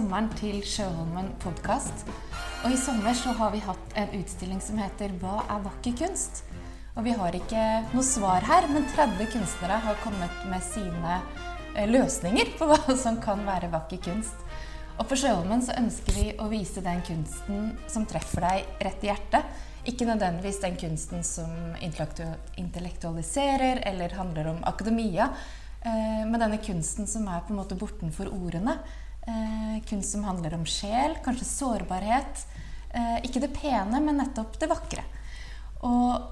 sommeren til Sjøholmen podkast. Og i sommer så har vi hatt en utstilling som heter 'Hva er vakker kunst?' Og vi har ikke noe svar her, men 30 kunstnere har kommet med sine eh, løsninger på hva som kan være vakker kunst. Og på Sjøholmen så ønsker vi å vise den kunsten som treffer deg rett i hjertet. Ikke nødvendigvis den kunsten som intellektualiserer eller handler om akademia, eh, men denne kunsten som er på en måte bortenfor ordene. Eh, kunst som handler om sjel, kanskje sårbarhet. Ikke det pene, men nettopp det vakre. Og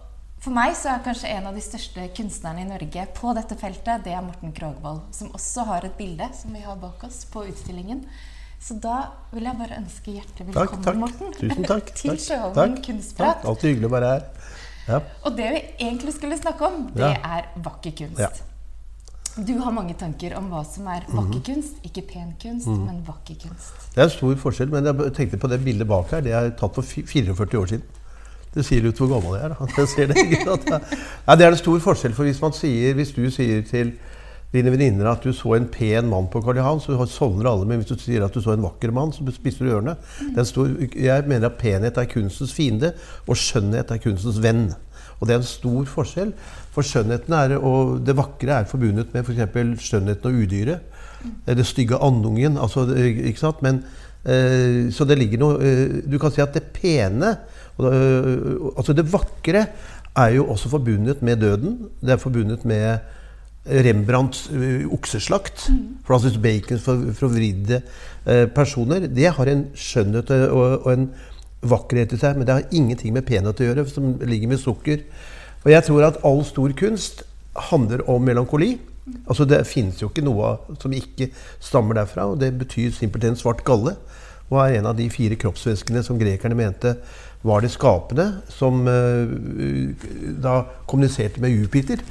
for meg så er kanskje en av de største kunstnerne i Norge på dette feltet, det er Morten Krogvold, som også har et bilde som vi har bak oss på utstillingen. Så da vil jeg bare ønske hjertelig velkommen, takk, takk. Morten. Tusen takk. til Sjøholmen kunstprat. Takk. Alltid hyggelig å være her. Ja. Og det vi egentlig skulle snakke om, det Ja. er vakker kunst. Ja. Du har mange tanker om hva som er Mhm. vakker kunst. Ikke pen kunst, men vakker kunst. Det er en stor forskjell, men jeg tenkte på det bildet bak her. Det er tatt for 44 år siden. Det sier litt hvor gammel jeg er. da. Jeg ser det, ikke jeg... Ja, det er en stor forskjell, for hvis, man sier, hvis du sier til dine venninner at du så en pen mann på Karl Johan, så sovner alle. Men hvis du sier at du så en vakker mann, så spisser du ørene. Stor, jeg mener at penhet er kunstens fiende, og skjønnhet er kunstens venn. Og det er en stor forskjell. For skjønnheten er, og det vakre er forbundet med f.eks. skjønnheten og udyret. Det stygge andungen. Altså, ikke sant? Men, eh, så det ligger noe eh, Du kan si at det pene, og eh, altså det vakre, er jo også forbundet med døden. Det er forbundet med Rembrandts okseslakt. okseslakt. Francis Bacons for- forvridde eh, personer. Det har en skjønnhet og, og en vakkerhet i seg, men det har ingenting med penhet å gjøre, som ligger med sukker. Og jeg tror at all stor kunst handler om melankoli. Altså Det finnes jo ikke noe som ikke stammer derfra, og det betyr simpelthen svart galle. Og er en av de fire kroppsvæskene som grekerne mente var det skapende, som eh, da kommuniserte med Jupiter.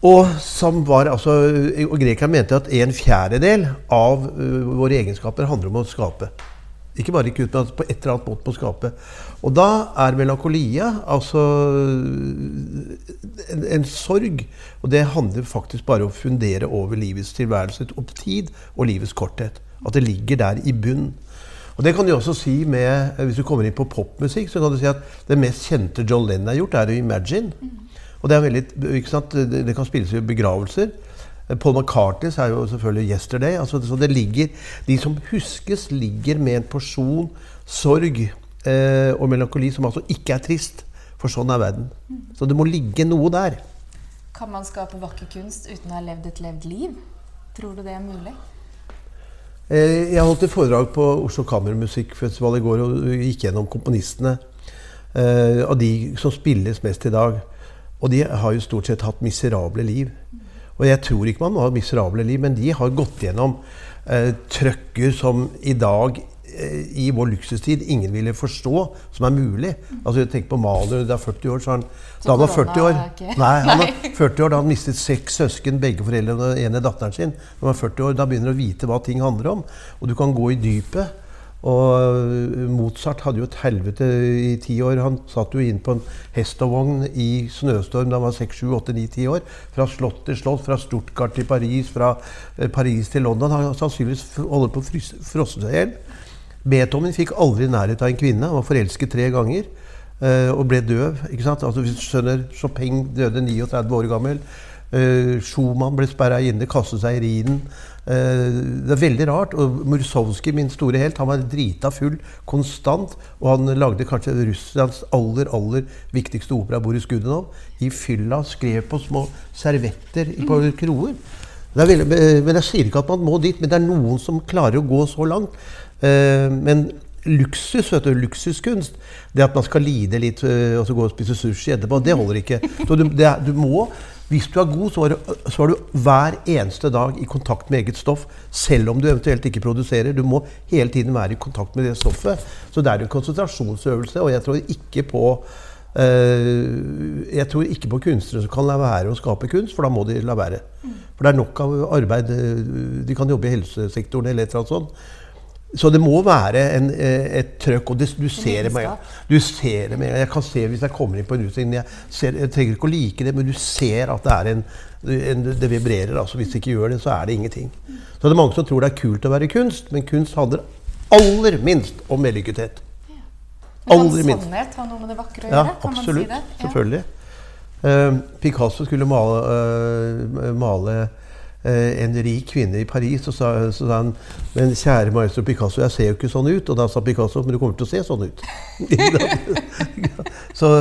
Og, som var, altså, og grekerne mente at en fjerdedel av ø, våre egenskaper handler om å skape. Ikke bare i kunst, men på et eller annet måte på skapet. skape. Og da er melankolia altså en, en sorg. Og det handler faktisk bare om å fundere over livets tilværelse og tid og livets korthet. At det ligger der i bunn. Og det kan du også si med, Hvis du kommer inn på popmusikk, så kan du si at det mest kjente John Lennon har gjort, er å Imagine. Og det, er veldig, ikke sant? Det kan spilles i begravelser. Paul McCartney er jo selvfølgelig 'Yesterday'. Altså, så det ligger, De som huskes, ligger med en porsjon sorg eh, og melankoli som altså ikke er trist. For sånn er verden. Så det må ligge noe der. Kan man skape vakker kunst uten å ha levd et levd liv? Tror du det er mulig? Eh, Jeg holdt et foredrag på Oslo Kammermusikkfestival i går og gikk gjennom komponistene eh, av de som spilles mest i dag. Og de har jo stort sett hatt miserable liv. Og jeg tror ikke man må ha miserable liv, men de har gått gjennom eh, trøkker som i dag eh, i vår luksustid ingen ville forstå som er mulig. Altså Tenk på Maler. er 40 år, så han, Så da han var 40 år Nei, han var 40 år, da han mistet seks søsken, begge foreldrene og ene datteren sin. Når var er 40 år, Da begynner du å vite hva ting handler om. Og du kan gå i dypet. Og Mozart hadde jo et helvete i ti år. Han satt jo inn på en hest og vogn i snøstorm da han var 6, 7, 8, 9, 10 år. Fra slott til slott, fra Stuttgart til Paris, fra eh, Paris til London. Han sannsynligvis holder på å frosse seg i hjel. Beethoven fikk aldri nærhet av en kvinne. Han var forelsket tre ganger eh, og ble døv. ikke sant? Altså hvis du skjønner, Chopin døde 39 år gammel. Uh, Schumann ble sperra inne, kastet seg i Rhinen. Eh, det er veldig rart. Og Mursovskij, min store helt, han var drita full konstant. Og han lagde kanskje Russlands aller aller viktigste opera, Boris Gudenov. i fylla. Skrev på små servetter på kroer. Det er veldig, eh, men Jeg sier ikke at man må dit, men det er noen som klarer å gå så langt. Eh, men luksus, vet du, luksuskunst, det at man skal lide litt og så gå og spise sushi etterpå, det holder ikke. Så du, det, du må, hvis du er god, så er, du, så er du hver eneste dag i kontakt med eget stoff. Selv om du eventuelt ikke produserer. Du må hele tiden være i kontakt med det stoffet. Så det er en konsentrasjonsøvelse, og jeg tror ikke på eh, jeg tror ikke på kunstnere som kan la være å skape kunst, for da må de la være. For det er nok av arbeid. eh, De kan jobbe i helsesektoren eller et eller annet sånt. Så det må være en, eh, et trøkk, og det, du ser det med. Du ser det med. Jeg kan se hvis jeg kommer inn på en utstilling jeg, ser, jeg trenger ikke å like det, men du ser at det er en, en det vibrerer. altså Hvis det ikke gjør det, så er det ingenting. Så det er mange som tror det er kult å være kunst, men kunst handler aller minst om vellykkethet. Men kan sannhet ha noe med det vakre å gjøre? Ja, absolutt. Ja. Selvfølgelig. Uh, Picasso skulle male, uh, male en rik kvinne i Paris, og sa, så sa han Men kjære maestro Picasso, jeg ser jo ikke sånn ut. Og da sa Picasso men du kommer til å se sånn ut. så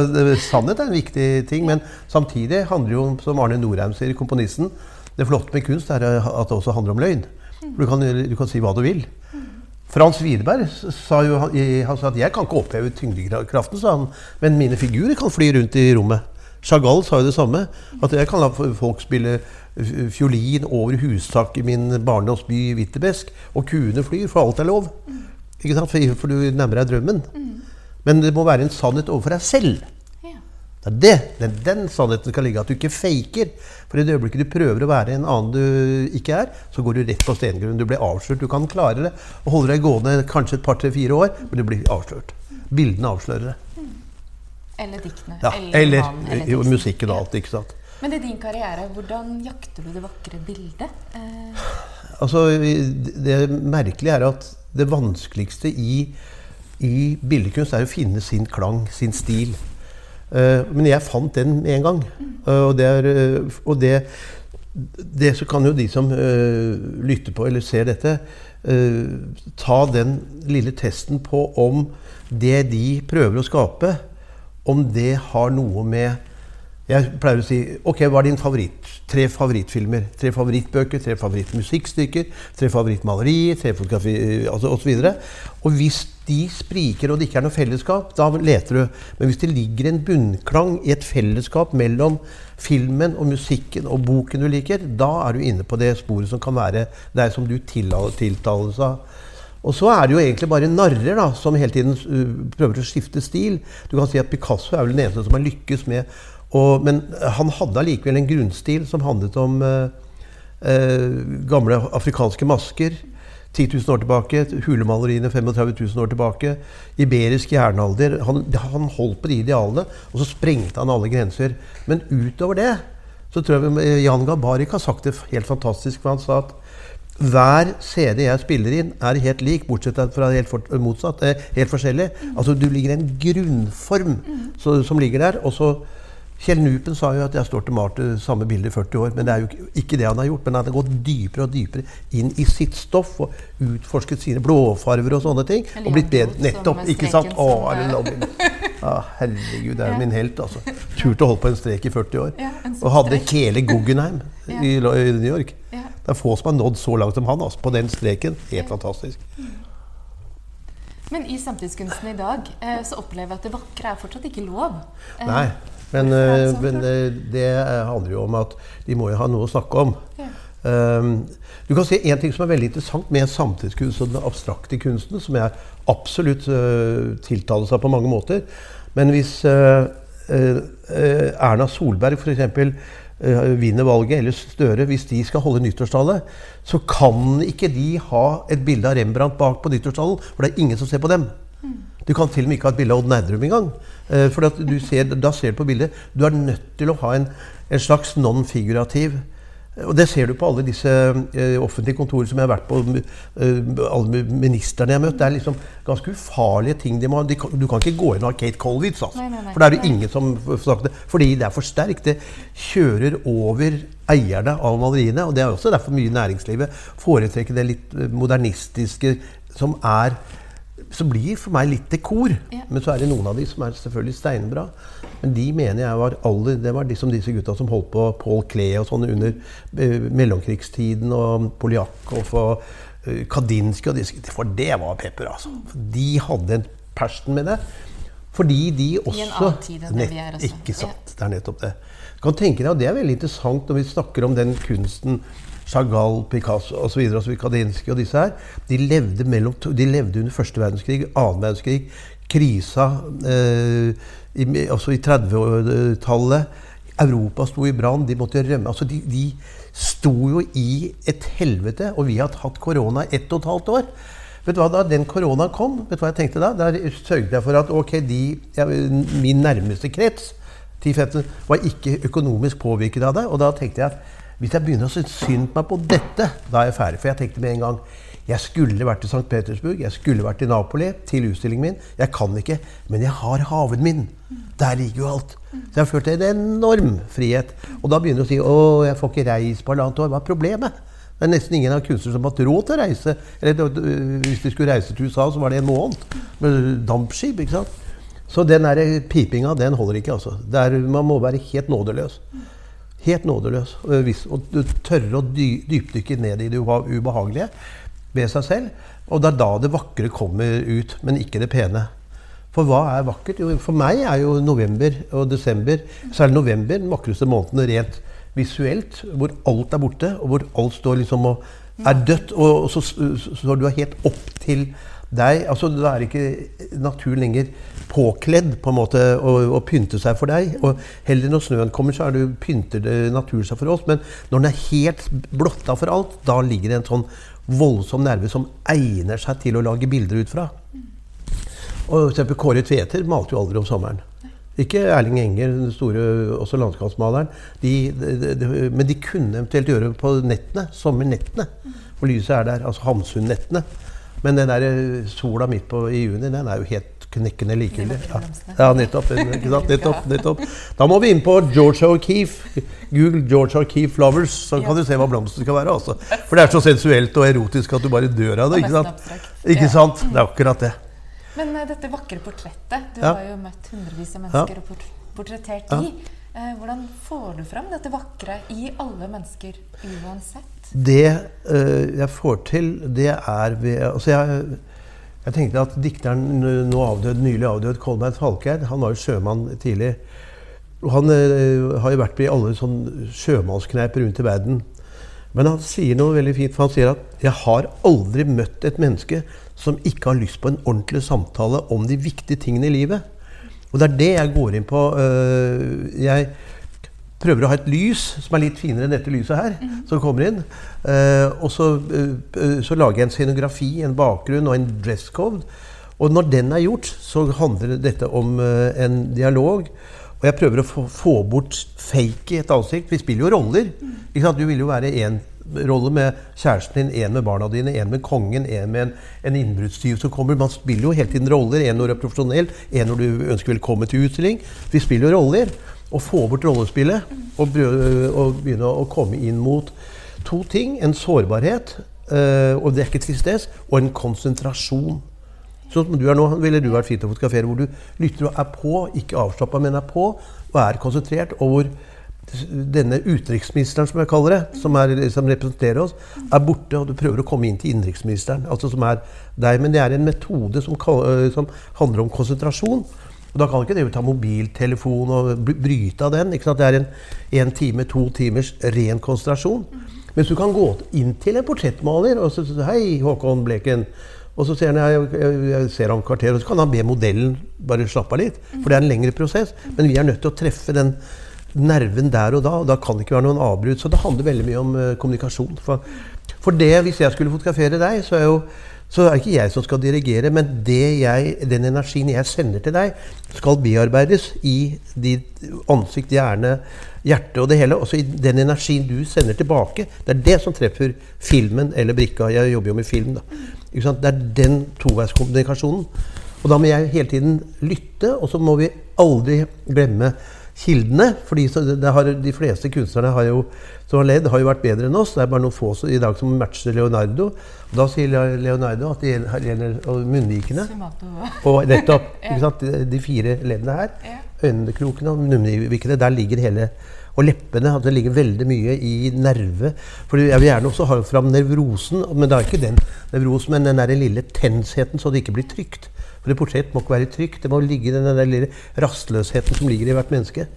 sannhet er en viktig ting. Men samtidig handler jo, som Arne Norheim sier, komponisten Det flotte med kunst er at det også handler om løgn. For du kan, du kan si hva du vil. Frans Widerberg sa jo han sa at 'jeg kan ikke oppheve tyngdekraften', sa han, 'men mine figurer kan fly rundt i rommet'. Chagall sa jo det samme. At jeg kan la folk spille fiolin over hustak i min barndomsby Wittebesk, og kuene flyr, for alt er lov. Ikke sant? For, du nærmer deg drømmen. Men det må være en sannhet overfor deg selv. Det er det, den, den sannheten skal ligge. At du ikke faker. For i det øyeblikket du prøver å være en annen du ikke er, så går du rett på stengrunn. Du blir avslørt. Du kan klare det og holde deg gående kanskje et par, tre, fire år, men du blir avslørt. Bildene avslører det. Mm. Eller diktene. Ja, eller, eller, eller jo, musikken og alt. ikke sant? Men i din karriere, hvordan jakter du det vakre bildet? Eh. Altså, Det merkelige er at det vanskeligste i, i billedkunst er å finne sin klang, sin stil. Eh, men jeg fant den med en gang. Mm. og det, er, uh, og det, det så kan jo de som lytter på eller ser dette, ta den lille testen på om det de prøver å skape, om det har noe med Jeg pleier å si Ok, hva er din favoritt? Tre favorittfilmer, tre favorittbøker, tre favorittmusikkstykker, tre favorittmalerier, tre fotografi altså osv. Og, og hvis de spriker, og det ikke er noe fellesskap, da leter du. Men hvis det ligger en bunnklang i et fellesskap mellom filmen og musikken og boken du liker, da er du inne på det sporet som kan være deg som du tiltales av. Og så er det jo egentlig bare narrer da, som hele tiden uh, prøver å skifte stil. Du kan si at Picasso er vel den eneste som har lykkes med og, Men han hadde allikevel en grunnstil som handlet om eh, eh, gamle afrikanske masker. 10 000 år tilbake, hulemaleriene 35 000 år tilbake, iberisk jernalder. Han, han, holdt på de idealene, og så sprengte han alle grenser. Men utover det så tror jeg Jan Gabarik har sagt det helt fantastisk. for Han sa at hver CD jeg spiller inn, er helt lik, bortsett fra helt for, motsatt. Helt forskjellig. Altså Du ligger i en grunnform så, som ligger der. og så Kjell Nupen sa jo at jeg står til Marte samme bilde i 40 år. Men det er jo ikke det han har gjort. Men han har gått dypere og dypere inn i sitt stoff og utforsket sine blåfarver og sånne ting. Og blitt bedre. Nettopp. Ikke sant? Å, er det ja, herregud, det er jo min helt. altså. Turte å holde på en strek i 40 år. og hadde hele Guggenheim i New York. Det er få som har nådd så langt som han altså, på den streken. Helt fantastisk. Mm. Men i samtidskunsten i dag eh, så opplever jeg at det vakre er fortsatt ikke lov. Eh, Nei. Men, det, eh, men det handler jo om at de må jo ha noe å snakke om. Ja. Um, du kan si En ting som er veldig interessant med samtidskunst og den abstrakte kunsten, som jeg absolutt uh, tiltaler seg på mange måter Men hvis uh, uh, Erna Solberg f.eks. Uh, vinner valget, eller Støre, hvis de skal holde nyttårstale, så kan ikke de ha et bilde av Rembrandt bak på nyttårstalen, for det er ingen som ser på dem. Du kan til og med ikke ha et bilde av Odd Nerdrum engang. Eh, for ser, da ser du på bildet Du er nødt til å ha en, en slags non-figurativ og det ser du på alle disse uh, offentlige kontorer som jeg har vært på. Uh, alle ministrene jeg har møtt. Det er liksom ganske ufarlige ting de må ha. Du kan ikke gå inn og ha Kate Colwitz, altså. Nei, nei, nei. For det er det ingen som snakker. Fordi det er for sterkt. Det kjører over eierne av maleriene. Og det er også derfor mye næringslivet foretrekker det litt modernistiske som er som blir for meg litt dekor. Ja. Men så er det noen av de som er selvfølgelig steinbra. Men de mener jeg var aller, det var liksom disse gutta som holdt på Paul Klee og sånn under eh, mellomkrigstiden, og Poljakov og eh, og disse For det var pepper, altså. De hadde en passion med det. Fordi de også I en annen tid enn det vi er også. Ikke sant. Det er nettopp det. Du kan tenke deg, og Det er veldig interessant når vi snakker om den kunsten Chagall, Picasso osv. Kandinsky og disse her, de levde, mellom, de levde under første verdenskrig, annen verdenskrig, krisa eh, i, i 30-tallet. Europa sto i brann, de måtte rømme. Altså de, de sto jo i et helvete, og vi har hatt korona ett og et halvt år. Vet du hva, Da den koronaen kom, vet du hva jeg tenkte da? Der sørget jeg for at ok, de, ja, min nærmeste krets 10-15, var ikke økonomisk påvirket av det. Og da tenkte jeg at hvis jeg begynner å synes synd på meg på dette, da er jeg ferdig. For jeg tenkte med en gang jeg skulle vært i St. Petersburg, jeg skulle vært i Napoli til utstillingen min. Jeg kan ikke, men jeg har haven min. Der ligger jo alt. Så jeg har følt en enorm frihet. Og da begynner du å si å, jeg får ikke reist på halvannet år. Hva er problemet? Det er nesten ingen av kunstnere som har hatt råd til å reise. Eller hvis de skulle reise til USA, så var det en måned med dampskip. ikke sant? Så den der pipinga, den holder ikke. altså. Der, man må være helt nådeløs. Helt nådeløs. Og du tørre å dy, dypdykke ned i det ubehagelige ved seg selv. Og det er da det vakre kommer ut, men ikke det pene. For hva er vakkert? Jo, for meg er jo november og desember, særlig november, den vakreste måneden rent visuelt. Hvor alt er borte, og hvor alt står liksom og er dødt. Og så står du helt opp til deg. Altså, Da er ikke naturen lenger påkledd på en måte og, og pynte seg for deg. Og heller når snøen kommer, så er det, pynter naturen seg for oss. Men når den er helt blotta for alt, da ligger det en sånn voldsom nerve som egner seg til å lage bilder ut fra. Og for Kåre Tveter malte jo aldri om sommeren. Ikke Erling Enger, den store også landskapsmaleren. De, de, de, men de kunne eventuelt gjøre det på nettene, sommernettene. For lyset er der. Altså Hamsun-nettene. Men den der sola midt på i juni, den er jo helt knekkende likegyldig. Ja. ja, nettopp, nettopp, nettopp. Da må vi inn på George O'Keefe. Google George O'Keefe Flowers, så kan du se hva blomsten skal være. Også. For det er så sensuelt og erotisk at du bare dør av det. Ikke sant? Ikke sant? Det er akkurat det. Men uh, dette vakre portrettet Du har jo møtt hundrevis av mennesker og portrettert de. Uh, hvordan får du fram dette vakre i alle mennesker uansett? Det uh, jeg får til, det er ved Altså, jeg jeg tenkte at dikteren nå avdød, nylig avdød Kolbein Falkeid Han var jo sjømann tidlig. Og han uh, har jo vært i alle sånn sjømannskneiper rundt i verden. Men han sier noe veldig fint. for Han sier at 'jeg har aldri møtt et menneske som ikke har lyst på en ordentlig samtale om de viktige tingene i livet'. Og det er det jeg går inn på. Uh, jeg prøver å ha et lys som er litt finere enn dette lyset her, mm. som kommer inn. Uh, og så, uh, så, lager jeg en scenografi, en bakgrunn og en dresscode. Og når den er gjort, så handler dette om en dialog. Og jeg prøver å få, få bort fake i et ansikt. Vi spiller jo roller. Mm. Du vil jo være én rolle med kjæresten din, én med barna dine, én med kongen, én med en, en innbruddstyv som kommer. Man spiller jo hele tiden roller. En når du er profesjonell, en når du ønsker velkommen til utstilling. Vi spiller jo roller å få bort rollespillet og, og, begynne å komme inn mot to ting. En sårbarhet, øh, og det er ikke tristesse, og en konsentrasjon. Sånn som du er nå, ville du vært fint å fotografere, hvor du lytter og er på, ikke avslappa, men er på, og er konsentrert. og hvor denne utenriksministeren, som jeg kaller det, som, er, som, representerer oss, er borte, og du prøver å komme inn til innenriksministeren. Altså som er deg. Men det er en metode som, som handler om konsentrasjon. Og Da kan ikke det ta mobiltelefon og bryte av den. Det er en, en time, to timers ren konsentrasjon. Mens du kan gå inn til en portrettmaler og så si 'Hei, Håkon Bleken'. Og så ser han, jeg, jeg, jeg ser om kvarter, og så kan han be modellen bare slappe av litt. For det er en lengre prosess. Men vi er nødt til å treffe den nerven der og da. Og da kan det ikke være noen avbrudd. Så det handler veldig mye om uh, kommunikasjon. For, for det, hvis jeg skulle fotografere deg, så er jo så er det ikke jeg som skal dirigere, men jeg, den energien jeg sender til deg, skal bearbeides i ditt ansikt, hjerne, hjerte og det hele. Også i den energien du sender tilbake. Det er det som treffer filmen eller brikka. Jeg jobber jo med film. da. Det er den toveiskommunikasjonen. Og da må jeg hele tiden lytte, og så må vi aldri glemme kildene. fordi De fleste kunstnerne har jo, som har ledd, har jo vært bedre enn oss. Det er bare noen få i dag som matcher Leonardo. Da sier Leonardo at det gjelder munnvikene. Og nettopp. De fire leddene her. Øyekrokene og munnvikene. Der ligger hele og leppene. At det ligger veldig mye i nerve. For Jeg vil gjerne også ha fram nevrosen, men det er ikke den nevrosen, men den der lille tensheten, så det ikke blir trygt. For et portrett må ikke være trygt. Det må ligge i den der lille rastløsheten som ligger i hvert menneske.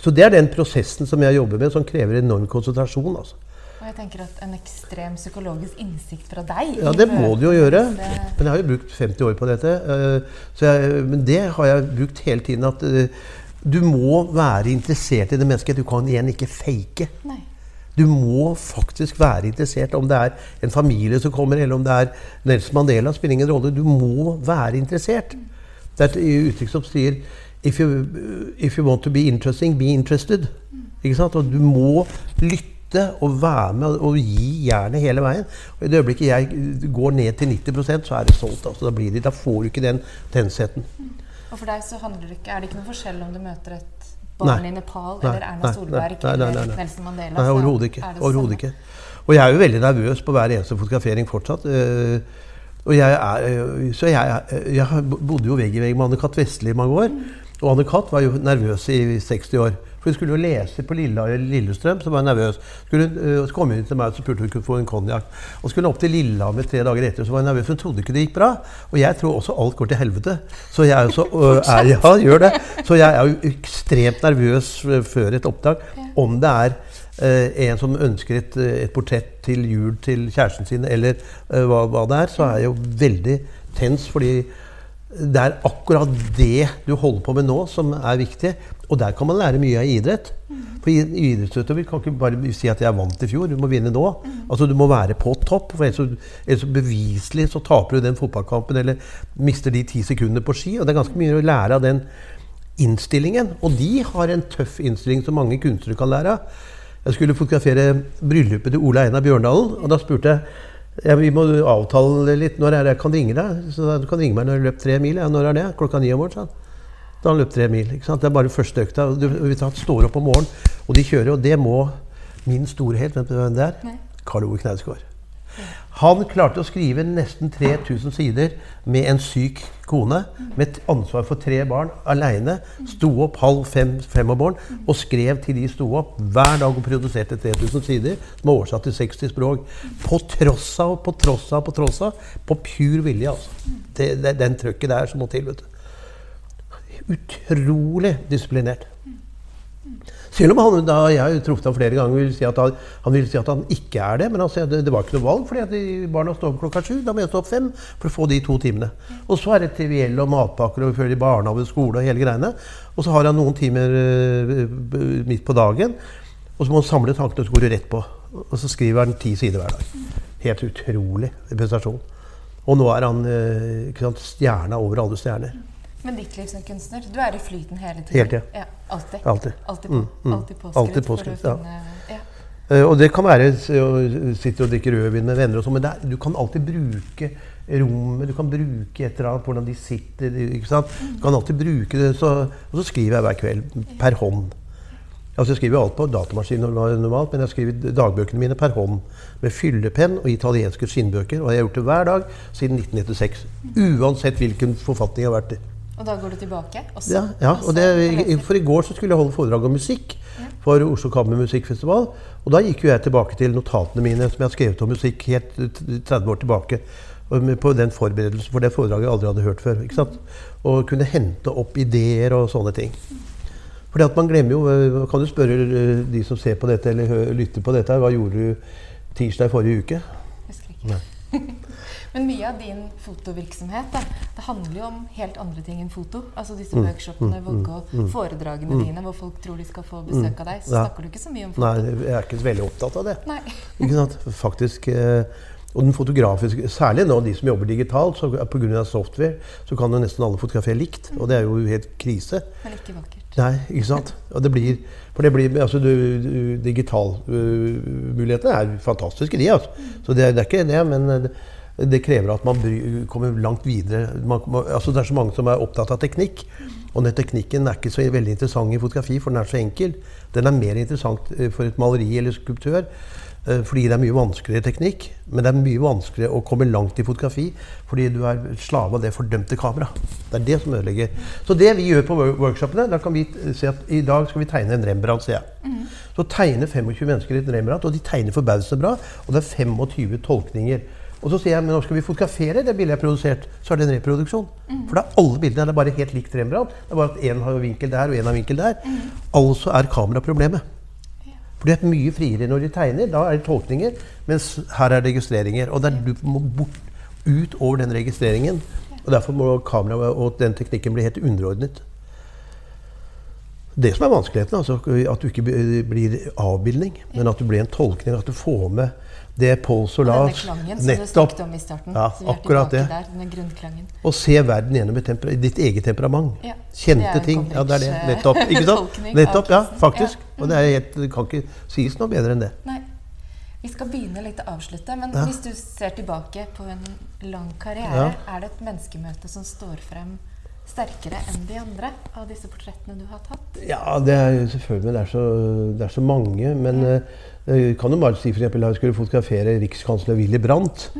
Så det er den prosessen som jeg jobber med, som krever enorm konsentrasjon. altså. Og jeg tenker at En ekstrem psykologisk innsikt fra deg Ja, det må du jo gjøre. Men jeg har jo brukt 50 år på dette. Eh, jeg, men det har jeg brukt hele tiden. At eh, du må være interessert i det mennesket. Du kan igjen ikke fake. Nei. Du må faktisk være interessert. Om det er en familie som kommer, eller om det er Nelson Mandela, spiller ingen rolle. Du må være interessert. Det er et uttrykk som sier if you, if you want to be interesting, be interested. Ikke sant? Og du må lytte og være med og gi jernet hele veien. Og I det øyeblikket jeg går ned til 90% så er det solgt. Altså, da, blir det, da får du ikke den tennsheten. Og for deg så handler det ikke, er det ikke noe forskjell om du møter et barn i Nepal eller Erna nei, Solberg nei, nei, eller Nelson Mandela? Nei, overhodet ikke. Overhodet ikke. Og jeg er jo veldig nervøs på hver eneste fotografering fortsatt. eh, og jeg er, så jeg, er- jeg bodde jo vegg i vegg med Anne-Cath. Vestli i mange år. Og Anne-Cath var jo nervøs i 60 år. For hun skulle jo lese på Lilla, Lillestrøm, så var hun nervøs. Skulle hun, øh, så kom hun til meg og så spurte hun kunne få en konjakk. Og skulle hun opp til Lillehammer tre dager etter, så var hun nervøs. Hun trodde ikke det gikk bra. Og jeg tror også alt går til helvete. Så jeg er så øh, er, Ja, gjør det. Så jeg er jo ekstremt nervøs øh, før et opptak. Om det er Uh, en som ønsker et, eh, et portrett til jul til kjæresten sin, eller uh, hva, hva det er, så er jeg jo veldig tens. Fordi det er akkurat det du holder på med nå, som er viktig. Og der kan man lære mye av idrett. For idrettsutøver kan ikke bare si at 'jeg vant i fjor', du må vinne nå. Altså Du må være på topp. For ellers ellers beviselig så taper du den fotballkampen eller mister de ti sekundene på ski. Og det er ganske mye å lære av den innstillingen. Og de har en tøff innstilling som mange kunstnere kan lære av. Jeg skulle fotografere bryllupet til Ola Einar Bjørndalen, og da spurte jeg ja, vi må avtale litt. Når er det jeg kan ringe deg? Så du kan ringe meg når du har løpt tre mil. Ja, når er det? Klokka ni om morgenen. Da har han løpt tre mil. ikke sant? Det er bare første økta. Du, vi tar- står opp om morgenen, og de kjører. Og det må min storhet Vet du hvem det er? Karl Ove Knausgård. Han klarte å skrive nesten 3000 sider med en syk kone, med ansvar for tre barn, aleine. Sto opp halv fem, fem om morgenen og skrev til de sto opp hver dag og produserte 3000 sider, som er oversatt til 60 språk. På tross av, på tross av, på tross av. På pur vilje, altså. Det, det den trøkket der som må til. vet du. Utrolig disiplinert. Selv om han da, jeg har truffet ham flere ganger, vil si at han, han vil si at han ikke er det. Men at det, det var ikke noe valg, fordi barna står opp klokka sju. Da må jeg stå opp fem for å få de to timene. Og så er det triviell og matpakker og før i barnehage, skole og hele greiene. Og så har han noen timer eh, midt på dagen. Og så må han samle tankene, og så går du rett på. Og så skriver han ti sider hver dag. Helt utrolig prestasjon. Og nå er han eh, sant, stjerna over alle stjerner. Men ditt liv som kunstner, du er i flyten hele tiden? Hele tiden. Ja, alltid. Alltid. Alltid, på, Mm, mm. alltid påskrudd. Alltid påskrudd, ja. ja. Eh, Og det kan være å sitte og drikke rødvin med venner, og sånn, men er, du kan alltid bruke rommet. Du kan bruke et eller annet, hvordan de sitter. ikke sant? Du kan alltid bruke det. Så, og så skriver jeg hver kveld per hånd. Altså Jeg skriver alt på datamaskin normalt, men jeg skriver dagbøkene mine per hånd. Med fyllepenn og italienske skinnbøker. Og jeg har gjort det hver dag siden 1996. Uansett hvilken forfatning jeg har vært i. Og da går du tilbake? Også, Ja, ja og det, for I går så skulle jeg holde foredrag om musikk for Oslo Kammermusikkfestival. Og da gikk jo jeg tilbake til notatene mine som jeg har skrevet om musikk helt 30 år tilbake. På den forberedelsen for det foredraget jeg aldri hadde hørt før. ikke sant? Og kunne hente opp ideer og sånne ting. Fordi at man glemmer jo eh, Kan du spørre eh, de som ser på dette eller lytter på dette, hva gjorde du tirsdag i forrige uke? Husker ikke. Men mye av din fotovirksomhet da, det handler jo om helt andre ting enn foto. Altså disse Mm, workshopene, Vågå, foredragene dine hvor folk tror de skal få besøk av deg. Så Ja. snakker du ikke så mye om foto. Nei, jeg er ikke så veldig opptatt av det. Nei. Ikke sant? Faktisk, eh, og den fotografiske, Særlig nå de som jobber digitalt, så pga. software, så kan jo nesten alle fotografere likt. Og det er jo helt krise. Men ikke vakkert. Nei, ikke sant? Og det blir, for det blir, altså du, du, Digitalmulighetene er fantastiske, de. altså. Så det, det er ikke det, men det, krever at man bry, kommer langt videre. Man, man, altså det er så mange som er opptatt av teknikk. Og den teknikken er ikke så veldig interessant i fotografi, for den er så enkel. Den er mer interessant eh, for et maleri eller skulptør. eh, Fordi det er mye vanskeligere teknikk. Men det er mye vanskeligere å komme langt i fotografi fordi du er slave av det fordømte kameraet. Det er det som ødelegger. Så det vi gjør på workshopene, da kan vi se at i dag skal vi tegne en Rembrandt, sier jeg. Så tegner 25 mennesker et Rembrandt, og de tegner forbausende bra. Og det er 25 tolkninger. Og så sier jeg men nå skal vi fotografere det bildet jeg har produsert. Så er det en reproduksjon. For da er alle bildene det er bare helt likt Rembrandt. Det er bare at én har vinkel der og én har vinkel der. Altså er kamera problemet. For det er mye friere når de tegner. Da er det tolkninger. Mens her er registreringer. Og der du må bort ut over den registreringen. Og Derfor må kameraet og den teknikken bli helt underordnet. Det som er vanskeligheten, altså, at du ikke blir avbildning, men at du blir en tolkning. At du får med det Paul Denne klangen som du om i starten. Ja, så vi akkurat det. Der, denne grunnklangen. Og se verden gjennom ditt eget temperament. Ja, Kjente ting. Ja, det er det. Nettopp. Ikke sant? Nettopp, ja, faktisk. Ja. Og det, er helt, det kan ikke sies noe bedre enn det. Nei. Vi skal begynne litt å avslutte, men Ja. hvis du ser tilbake på en lang karriere, Ja. er det et menneskemøte som står frem sterkere enn de andre av disse portrettene du har tatt? Ja, det er jo selvfølgelig det er så, det er så mange. Men eh, jeg kan jo bare si for eksempel, at jeg skulle fotografere rikskansler Willy Brandt.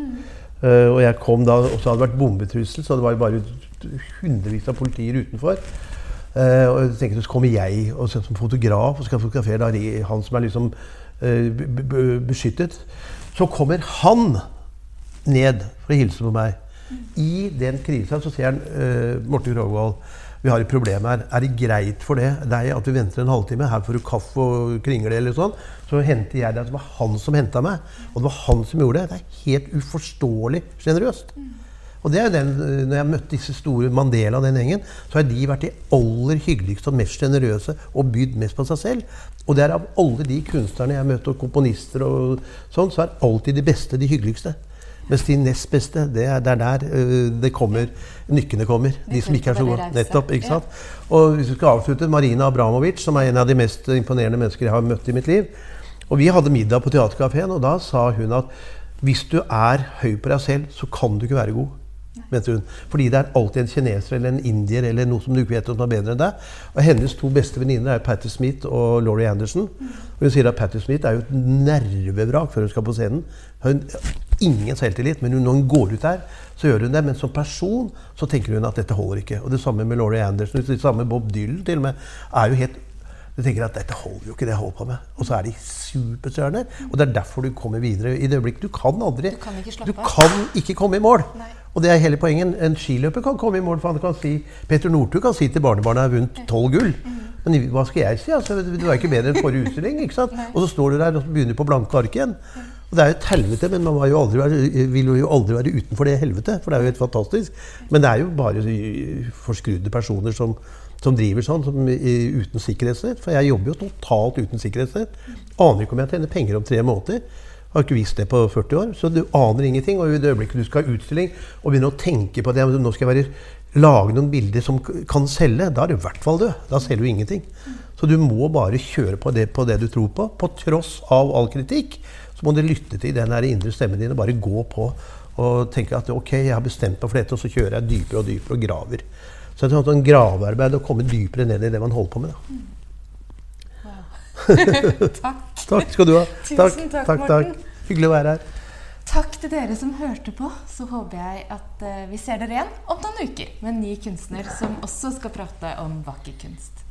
eh, og jeg kom da, og så hadde det vært bombetrussel, så det var bare hundrevis av politier utenfor. Uh, og jeg tenkte så kommer jeg og som fotograf og skal fotografere da, han som er liksom eh, b- beskyttet. Så kommer han ned for å hilse på meg. I den krisa så ser han uh, Morten Krogvold, vi har et problem her. Er det greit for det, deg at vi venter en halvtime? Her får du kaffe og kringle eller sånn. Så henter jeg deg. Det var han som henta meg. Og det var han som gjorde det. Det er helt uforståelig sjenerøst. Og det er den, når jeg møtte disse store Mandela den gjengen, så har de vært de aller hyggeligste og mest sjenerøse og bydd mest på seg selv. Og det er av alle de kunstnerne jeg møtte, og komponister og sånn, så er alltid de beste de hyggeligste. Mens de nest beste, det er, det er der øh, det kommer, nykkene kommer. De som ikke er så gode. Nettopp, ikke sant? Og hvis vi skal avslutte, Marina Abramovic, som er en av de mest imponerende mennesker jeg har møtt i mitt liv. Og vi hadde middag på Theatercaféen, og da sa hun at hvis du er høy på deg selv, så kan du ikke være god. Mente hun. Fordi det er alltid en kineser eller en indier eller noe som du ikke vet om er bedre enn deg. Og hennes to beste venninner er Patti Smith og Laurie Anderson. Og hun sier at Patti Smith er jo et nervevrak før hun skal på scenen. Hun ingen selvtillit, men når hun går ut der, så gjør hun det. Men som person så tenker hun at dette holder ikke. Og det samme med Laurie Anderson. Det samme med Bob Dylan til og med. er jo helt du tenker at dette holder jo ikke, det jeg holder på med. Og så er de superstjerner. Og det er derfor du kommer videre. I det øyeblikket du kan aldri Du kan ikke slappe Du kan ikke komme i mål. Nei. Og det er hele poenget. En skiløper kan komme i mål. For han kan si, Peter Northug kan si til barnebarnet har vunnet tolv gull. Men hva skal jeg si? Altså, du er ikke bedre enn forrige utstilling. ikke sant? Og så står du der og begynner på blanke ark igjen. Og Det er jo et helvete, men man jo være, vil jo aldri være utenfor det helvetet. For det er jo helt fantastisk. Men det er jo bare forskrudde personer som, som driver sånn, som, uten sikkerhetsnett. For jeg jobber jo totalt uten sikkerhetsnett. Aner ikke om jeg tjener penger om tre måneder. Har ikke visst det på 40 år. Så du aner ingenting. Og i det øyeblikket du skal ha utstilling og begynner å tenke på det, nå skal jeg være, lage noen bilder som kan selge, da er du i hvert fall død. Da selger du ingenting. Så du må bare kjøre på det, på det du tror på. På tross av all kritikk så må du lytte til den der indre stemmen din og bare gå på. Og tenke at ok, jeg har bestemt meg for dette, og så kjører jeg dypere og dypere og graver. Så det er sånn gravearbeid å komme dypere ned i det man holder på med. Da. Takk. Takk skal du ha. Tusen takk, Morten. Hyggelig å være her. Takk til dere som hørte på. Så håper jeg at eh, vi ser dere igjen om noen uker med en ny kunstner som også skal prate om vakker kunst.